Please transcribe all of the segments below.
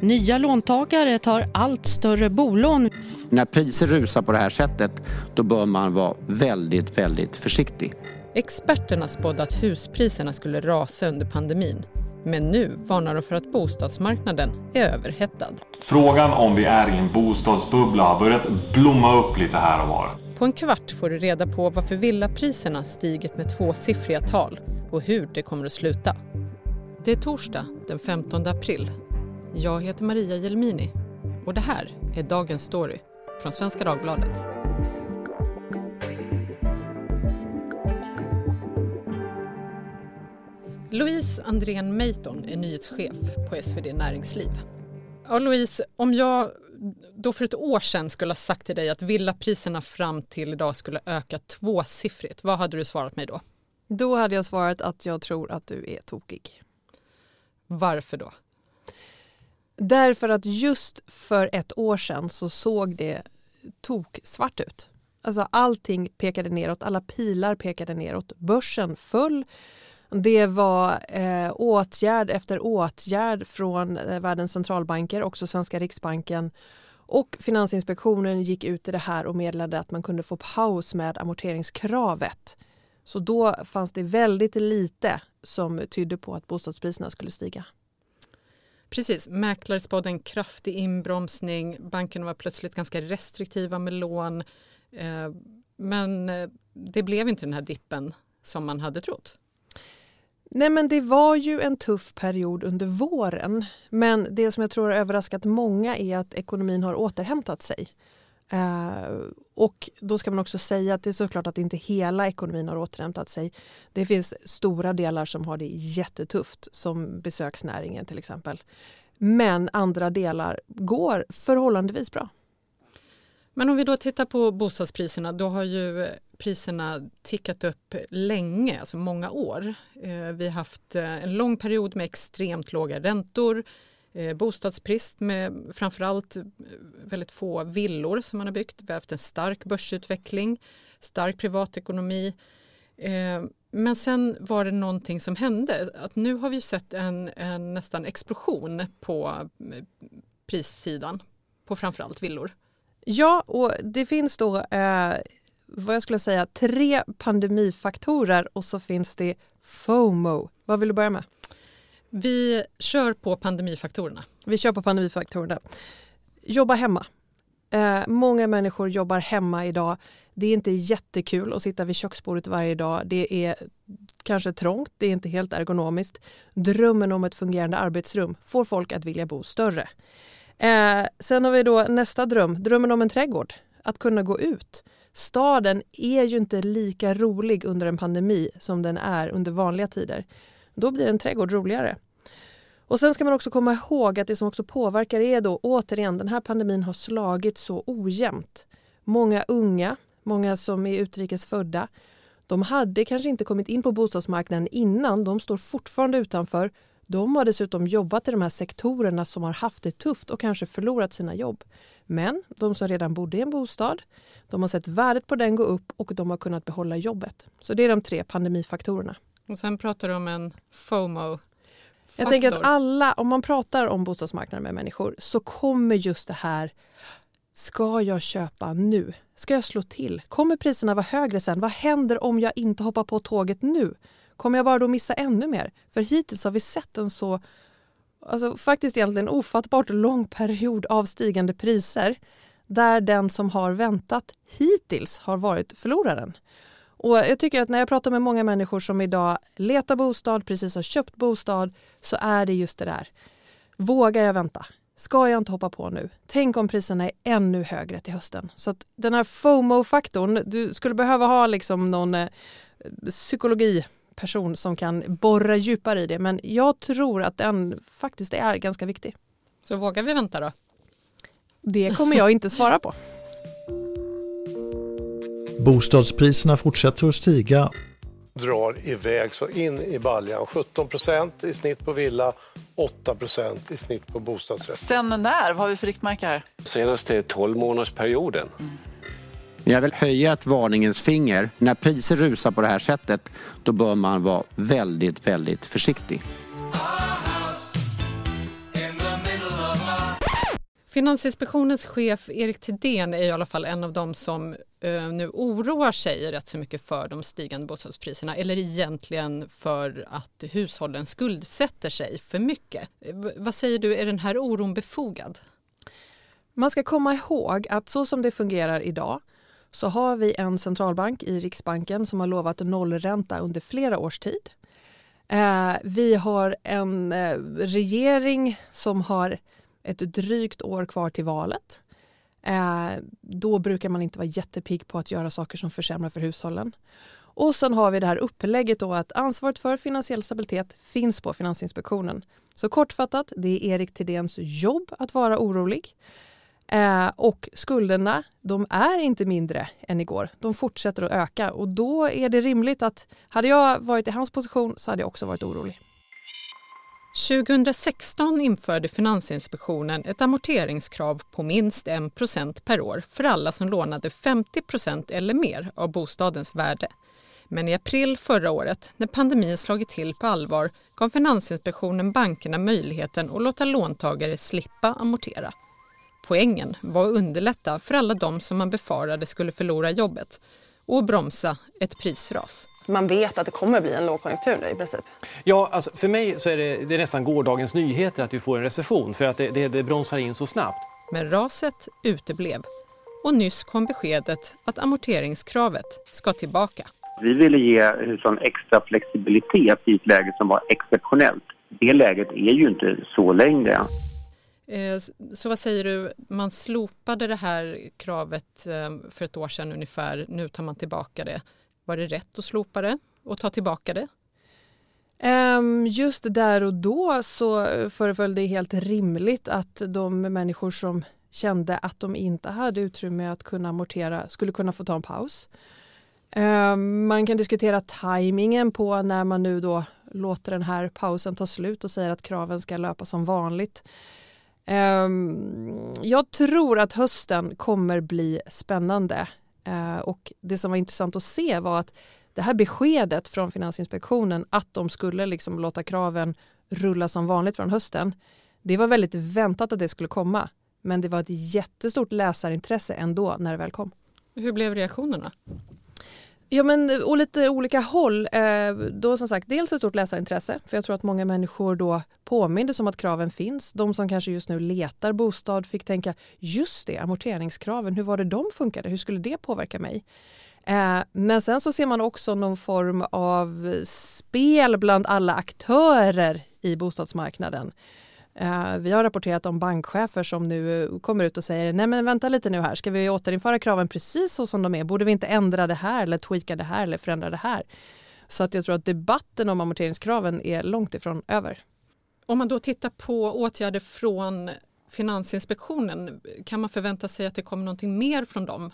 Nya låntagare tar allt större bolån. När priser rusar på det här sättet då bör man vara väldigt, väldigt försiktig. Experterna spådde att huspriserna skulle rasa under pandemin. Men nu varnar de för att bostadsmarknaden är överhettad. Frågan om vi är i en bostadsbubbla har börjat blomma upp lite här och var. På en kvart får du reda på varför villapriserna stigit med tvåsiffriga tal och hur det kommer att sluta. Det är torsdag den 15 april. Jag heter Maria Jelmini och det här är dagens story från Svenska Dagbladet. Louise Andrén Meiton är nyhetschef på SvD Näringsliv. Ja, Louise, om jag då för ett år sedan skulle ha sagt till dig att villapriserna fram till idag skulle öka tvåsiffrigt, vad hade du svarat mig då? Då hade jag svarat att jag tror att du är tokig. Varför då? Därför att just för ett år sedan så såg det tok svart ut. Alltså allting pekade neråt, alla pilar pekade neråt. Börsen föll. Det var eh, åtgärd efter åtgärd från eh, världens centralbanker, också svenska riksbanken. Och Finansinspektionen gick ut i det här och meddelade att man kunde få paus med amorteringskravet. Så då fanns det väldigt lite som tydde på att bostadspriserna skulle stiga. Precis, mäklare spådde en kraftig inbromsning. Bankerna var plötsligt ganska restriktiva med lån. Eh, men eh, det blev inte den här dippen som man hade trott. Nej men det var ju en tuff period under våren. Men det som jag tror har överraskat många är att ekonomin har återhämtat sig. Uh, och då ska man också säga att det är såklart att inte hela ekonomin har återhämtat sig. Det finns stora delar som har det jättetufft, som besöksnäringen till exempel. Men andra delar går förhållandevis bra. Men om vi då tittar på bostadspriserna, då har ju priserna tickat upp länge, alltså många år. Eh, vi har haft eh, en lång period med extremt låga räntor, eh, bostadsbrist med framförallt eh, väldigt få villor som man har byggt. Vi har haft en stark börsutveckling, stark privatekonomi. Eh, men sen var det någonting som hände. Att nu har vi sett en, en nästan explosion på eh, prissidan på framförallt villor. Ja, och det finns då eh, vad jag skulle säga tre pandemifaktorer och så finns det FOMO. Vad vill du börja med? Vi kör på pandemifaktorerna. Vi kör på pandemifaktorerna. Jobba hemma. Eh, många människor jobbar hemma idag. Det är inte jättekul att sitta vid köksbordet varje dag. Det är kanske trångt, det är inte helt ergonomiskt. Drömmen om ett fungerande arbetsrum får folk att vilja bo större. Eh, sen har vi då nästa dröm, drömmen om en trädgård. Att kunna gå ut. Staden är ju inte lika rolig under en pandemi som den är under vanliga tider. Då blir en trädgård roligare. Och sen ska man också komma ihåg att det som också påverkar är då återigen den här pandemin har slagit så ojämnt. Många unga, många som är utrikesfödda, de hade kanske inte kommit in på bostadsmarknaden innan, de står fortfarande utanför de har dessutom jobbat i de här sektorerna som har haft det tufft och kanske förlorat sina jobb. Men de som redan bodde i en bostad, de har sett värdet på den gå upp och de har kunnat behålla jobbet. Så det är de tre pandemifaktorerna. Och sen pratar du om en FOMO. Jag tänker att alla, om man pratar om bostadsmarknaden med människor så kommer just det här Ska jag köpa nu? Ska jag slå till? Kommer priserna vara högre sen? Vad händer om jag inte hoppar på tåget nu? Kommer jag bara då missa ännu mer? För hittills har vi sett en så alltså faktiskt egentligen ofattbart lång period av stigande priser där den som har väntat hittills har varit förloraren. Och jag tycker att när jag pratar med många människor som idag letar bostad, precis har köpt bostad, så är det just det där. Vågar jag vänta? Ska jag inte hoppa på nu? Tänk om priserna är ännu högre till hösten. Så att den här FOMO-faktorn, du skulle behöva ha liksom någon eh, psykologi person som kan borra djupare i det. Men jag tror att den faktiskt är ganska viktig. Så vågar vi vänta då? Det kommer jag inte svara på. Bostadspriserna fortsätter att stiga. Drar iväg så in i baljan. 17 procent i snitt på villa, 8 procent i snitt på bostadsrätt. Sen när? Vad har vi för riktmärke här? Senaste 12 månadersperioden. Mm. Jag vill höja ett varningens finger. När priser rusar på det här sättet då bör man vara väldigt, väldigt försiktig. Finansinspektionens chef Erik Thedéen är i alla fall en av dem som eh, nu oroar sig rätt så mycket för de stigande bostadspriserna eller egentligen för att hushållen skuldsätter sig för mycket. Eh, v vad säger du, är den här oron befogad? Man ska komma ihåg att så som det fungerar idag så har vi en centralbank i Riksbanken som har lovat nollränta under flera års tid. Eh, vi har en eh, regering som har ett drygt år kvar till valet. Eh, då brukar man inte vara jättepigg på att göra saker som försämrar för hushållen. Och sen har vi det här upplägget då att ansvaret för finansiell stabilitet finns på Finansinspektionen. Så kortfattat, det är Erik Thedéens jobb att vara orolig. Eh, och skulderna, de är inte mindre än igår. De fortsätter att öka och då är det rimligt att hade jag varit i hans position så hade jag också varit orolig. 2016 införde Finansinspektionen ett amorteringskrav på minst 1 per år för alla som lånade 50% eller mer av bostadens värde. Men i april förra året, när pandemin slagit till på allvar, gav Finansinspektionen bankerna möjligheten att låta låntagare slippa amortera. Poängen var att underlätta för alla de som man befarade skulle förlora jobbet och bromsa ett prisras. Man vet att det kommer bli en lågkonjunktur nu i princip. Ja, alltså för mig så är det, det är nästan gårdagens nyheter att vi får en recession för att det, det, det bromsar in så snabbt. Men raset uteblev och nyss kom beskedet att amorteringskravet ska tillbaka. Vi ville ge hushållen extra flexibilitet i ett läge som var exceptionellt. Det läget är ju inte så längre. Eh, så vad säger du, man slopade det här kravet eh, för ett år sedan ungefär, nu tar man tillbaka det. Var det rätt att slopa det och ta tillbaka det? Ehm, just där och då så föreföll det helt rimligt att de människor som kände att de inte hade utrymme att kunna amortera skulle kunna få ta en paus. Ehm, man kan diskutera tajmingen på när man nu då låter den här pausen ta slut och säger att kraven ska löpa som vanligt. Ehm, jag tror att hösten kommer bli spännande eh, och det som var intressant att se var att det här beskedet från Finansinspektionen att de skulle liksom låta kraven rulla som vanligt från hösten. Det var väldigt väntat att det skulle komma men det var ett jättestort läsarintresse ändå när det väl kom. Hur blev reaktionerna? Ja, men och lite olika håll. Eh, då som sagt, dels ett stort läsarintresse, för jag tror att många människor då påmindes om att kraven finns. De som kanske just nu letar bostad fick tänka, just det, amorteringskraven, hur var det de funkade? Hur skulle det påverka mig? Eh, men sen så ser man också någon form av spel bland alla aktörer i bostadsmarknaden. Eh, vi har rapporterat om bankchefer som nu kommer ut och säger nej men vänta lite nu här, ska vi återinföra kraven precis så som de är? Borde vi inte ändra det här eller tweaka det här eller förändra det här? Så att jag tror att debatten om amorteringskraven är långt ifrån över. Om man då tittar på åtgärder från Finansinspektionen, kan man förvänta sig att det kommer någonting mer från dem?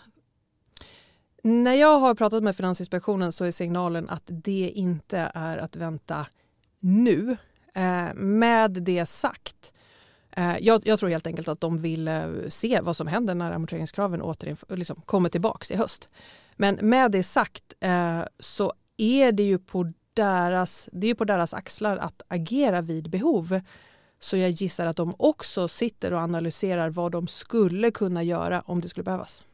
När jag har pratat med Finansinspektionen så är signalen att det inte är att vänta nu Eh, med det sagt, eh, jag, jag, tror helt enkelt att de vill eh, se vad som händer när amorteringskraven återinf- liksom kommer tillbaka i höst. Men med det sagt eh, så är det ju på deras, det är på deras axlar att agera vid behov. Så jag gissar att de också sitter och analyserar vad de skulle kunna göra om det skulle behövas.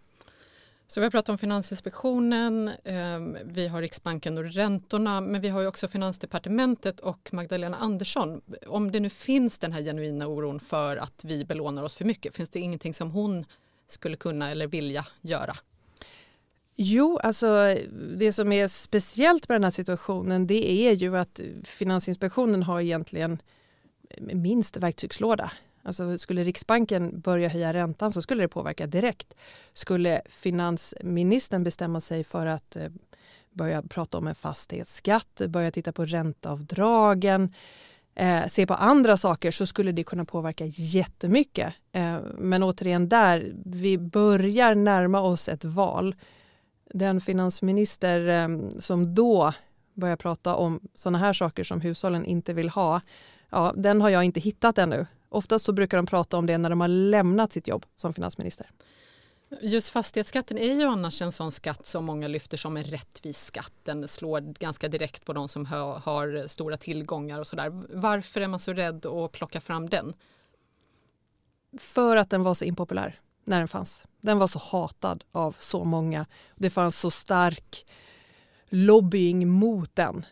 Så vi har pratat om Finansinspektionen, ehm, vi har Riksbanken och räntorna men vi har också Finansdepartementet och Magdalena Andersson. Om det nu finns den här genuina oron för att vi belånar oss för mycket, finns det ingenting som hon skulle kunna eller vilja göra? Jo, alltså det som är speciellt med den här situationen det är ju att Finansinspektionen har egentligen minst verktygslåda. Alltså skulle Riksbanken börja höja räntan så skulle det påverka direkt. Skulle finansministern bestämma sig för att eh, börja prata om en fastighetsskatt, börja titta på ränteavdragen, eh, se på andra saker så skulle det kunna påverka jättemycket. Eh, men återigen där, vi börjar närma oss ett val. Den finansminister eh, som då börjar prata om sådana här saker som hushållen inte vill ha, ja, den har jag inte hittat ännu. Oftast så brukar de prata om det när de har lämnat sitt jobb som finansminister. Just fastighetsskatten är ju annars en sån skatt som många lyfter som en rättvis skatt. Den slår ganska direkt på de som har stora tillgångar och sådär. Varför är man så rädd att plocka fram den? För att den var så impopulär när den fanns. Den var så hatad av så många. Det fanns så stark lobbying mot den.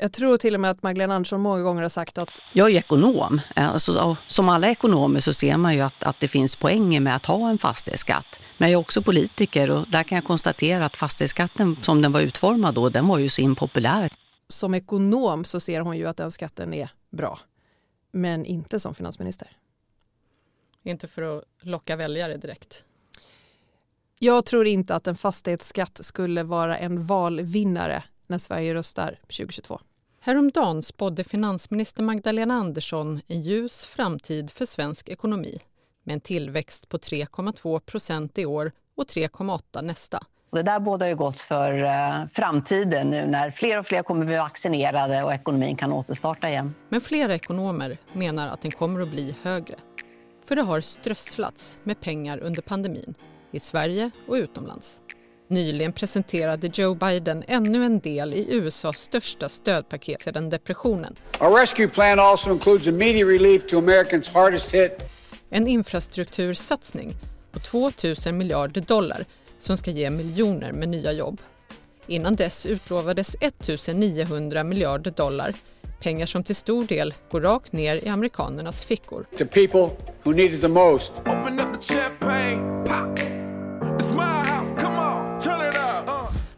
Jag tror till och med att Magdalena Andersson många gånger har sagt att... Jag är ekonom. Alltså, som alla ekonomer så ser man ju att, att det finns poänger med att ha en fastighetsskatt. Men jag är också politiker och där kan jag konstatera att fastighetsskatten som den var utformad då, den var ju så impopulär. Som ekonom så ser hon ju att den skatten är bra. Men inte som finansminister. Inte för att locka väljare direkt? Jag tror inte att en fastighetsskatt skulle vara en valvinnare när Sverige röstar 2022. Häromdagen spådde finansminister Magdalena Andersson en ljus framtid för svensk ekonomi med en tillväxt på 3,2 procent i år och 3,8 nästa. Det där bådar ju gott för eh, framtiden nu när fler och fler kommer bli vaccinerade och ekonomin kan återstarta igen. Men flera ekonomer menar att den kommer att bli högre. För det har strösslats med pengar under pandemin i Sverige och utomlands. Nyligen presenterade Joe Biden ännu en del i USAs största stödpaket sedan depressionen. Our rescue plan also includes immediate relief to Americans hardest hit. En infrastruktursatsning på 2 000 miljarder dollar som ska ge miljoner med nya jobb. Innan dess utlovades 1 900 miljarder dollar pengar som till stor del går rakt ner i amerikanernas fickor. The people who need it the most.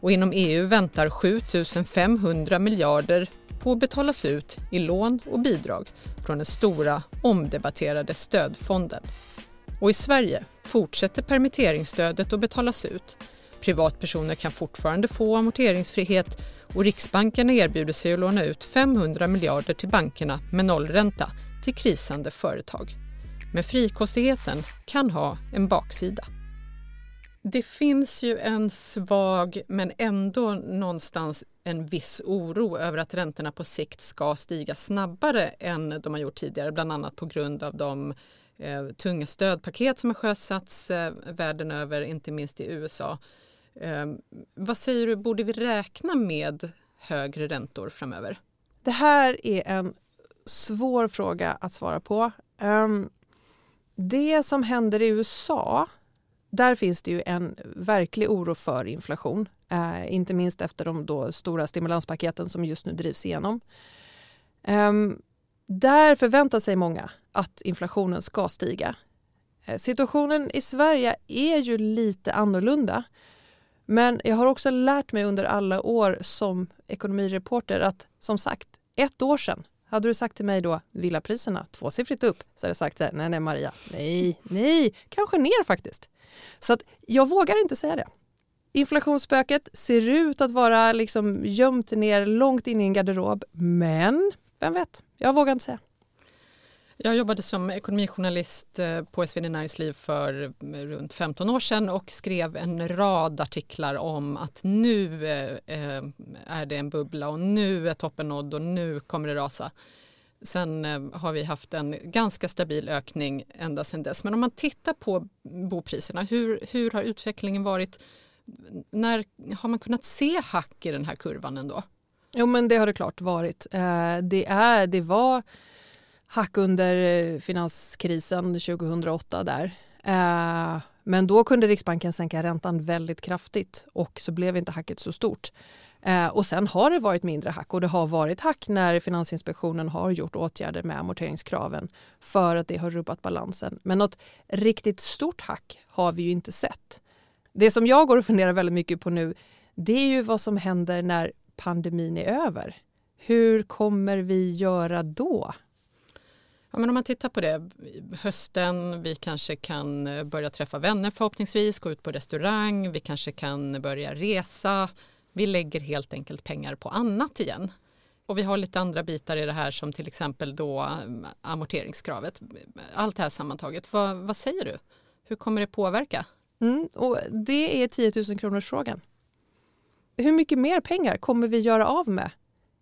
Och inom EU väntar 7 500 miljarder på att betalas ut i lån och bidrag från den stora omdebatterade stödfonden. Och i Sverige fortsätter permitteringsstödet att betalas ut. Privatpersoner kan fortfarande få amorteringsfrihet och Riksbanken erbjuder sig att låna ut 500 miljarder till bankerna med nollränta till krisande företag. Men frikostigheten kan ha en baksida. Det finns ju en svag men ändå någonstans en viss oro över att räntorna på sikt ska stiga snabbare än de har gjort tidigare, bland annat på grund av de eh, tunga stödpaket som har sjösatts eh, världen över, inte minst i USA. Eh, vad säger du, borde vi räkna med högre räntor framöver? Det här är en svår fråga att svara på. Um, det som händer i USA där finns det ju en verklig oro för inflation. Eh, inte minst efter de då stora stimulanspaketen som just nu drivs igenom. Eh, där förväntar sig många att inflationen ska stiga. Eh, situationen i Sverige är ju lite annorlunda. Men jag har också lärt mig under alla år som ekonomireporter att som sagt, ett år sedan hade du sagt till mig då villapriserna tvåsiffrigt upp så hade jag sagt så här, nej nej Maria, nej, nej, kanske ner faktiskt. Så att jag vågar inte säga det. Inflationsspöket ser ut att vara liksom gömt ner långt in i en garderob, men vem vet, jag vågar inte säga. Jag jobbade som ekonomijournalist eh, på SvD Näringsliv för eh, runt 15 år sedan och skrev en rad artiklar om att nu eh, är det en bubbla och nu är toppen nådd och nu kommer det rasa. Sen har vi haft en ganska stabil ökning ända sedan dess. Men om man tittar på bopriserna, hur, hur har utvecklingen varit? När har man kunnat se hack i den här kurvan ändå? Jo men det har det klart varit. Det, är, det var hack under eh, finanskrisen 2008 där. Eh, men då kunde Riksbanken sänka räntan väldigt kraftigt och så blev inte hacket så stort. Eh, och sen har det varit mindre hack och det har varit hack när Finansinspektionen har gjort åtgärder med amorteringskraven för att det har rubbat balansen. Men något riktigt stort hack har vi ju inte sett. Det som jag går och funderar väldigt mycket på nu det är ju vad som händer när pandemin är över. Hur kommer vi göra då? Ja, men om man tittar på det, hösten, vi kanske kan eh, börja träffa vänner förhoppningsvis, gå ut på restaurang, vi kanske kan börja resa. Vi lägger helt enkelt pengar på annat igen. Och vi har lite andra bitar i det här som till exempel då eh, amorteringskravet. Allt det här sammantaget, vad, vad säger du? Hur kommer det påverka? Mm, och det är 10 000 kronors frågan. Hur mycket mer pengar kommer vi göra av med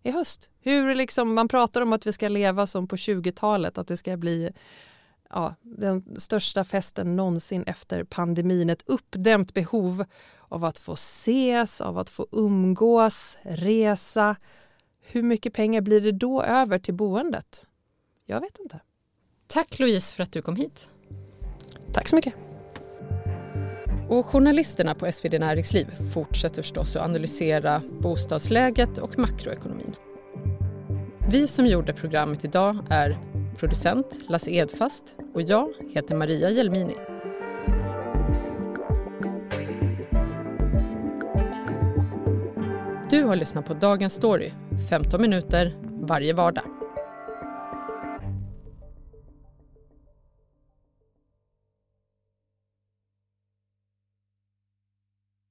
i höst. Hur liksom, man pratar om att vi ska leva som på 20-talet, att det ska bli ja, den största festen någonsin efter pandemin. Ett uppdämt behov av att få ses, av att få umgås, resa. Hur mycket pengar blir det då över till boendet? Jag vet inte. Tack Louise för att du kom hit. Tack så mycket. Och journalisterna på SvD Näringsliv fortsätter förstås att analysera bostadsläget och makroekonomin. Vi som gjorde programmet idag är producent Lasse Edfast och jag heter Maria Jelmini. Du har lyssnat på Dagens Story, 15 minuter varje vardag.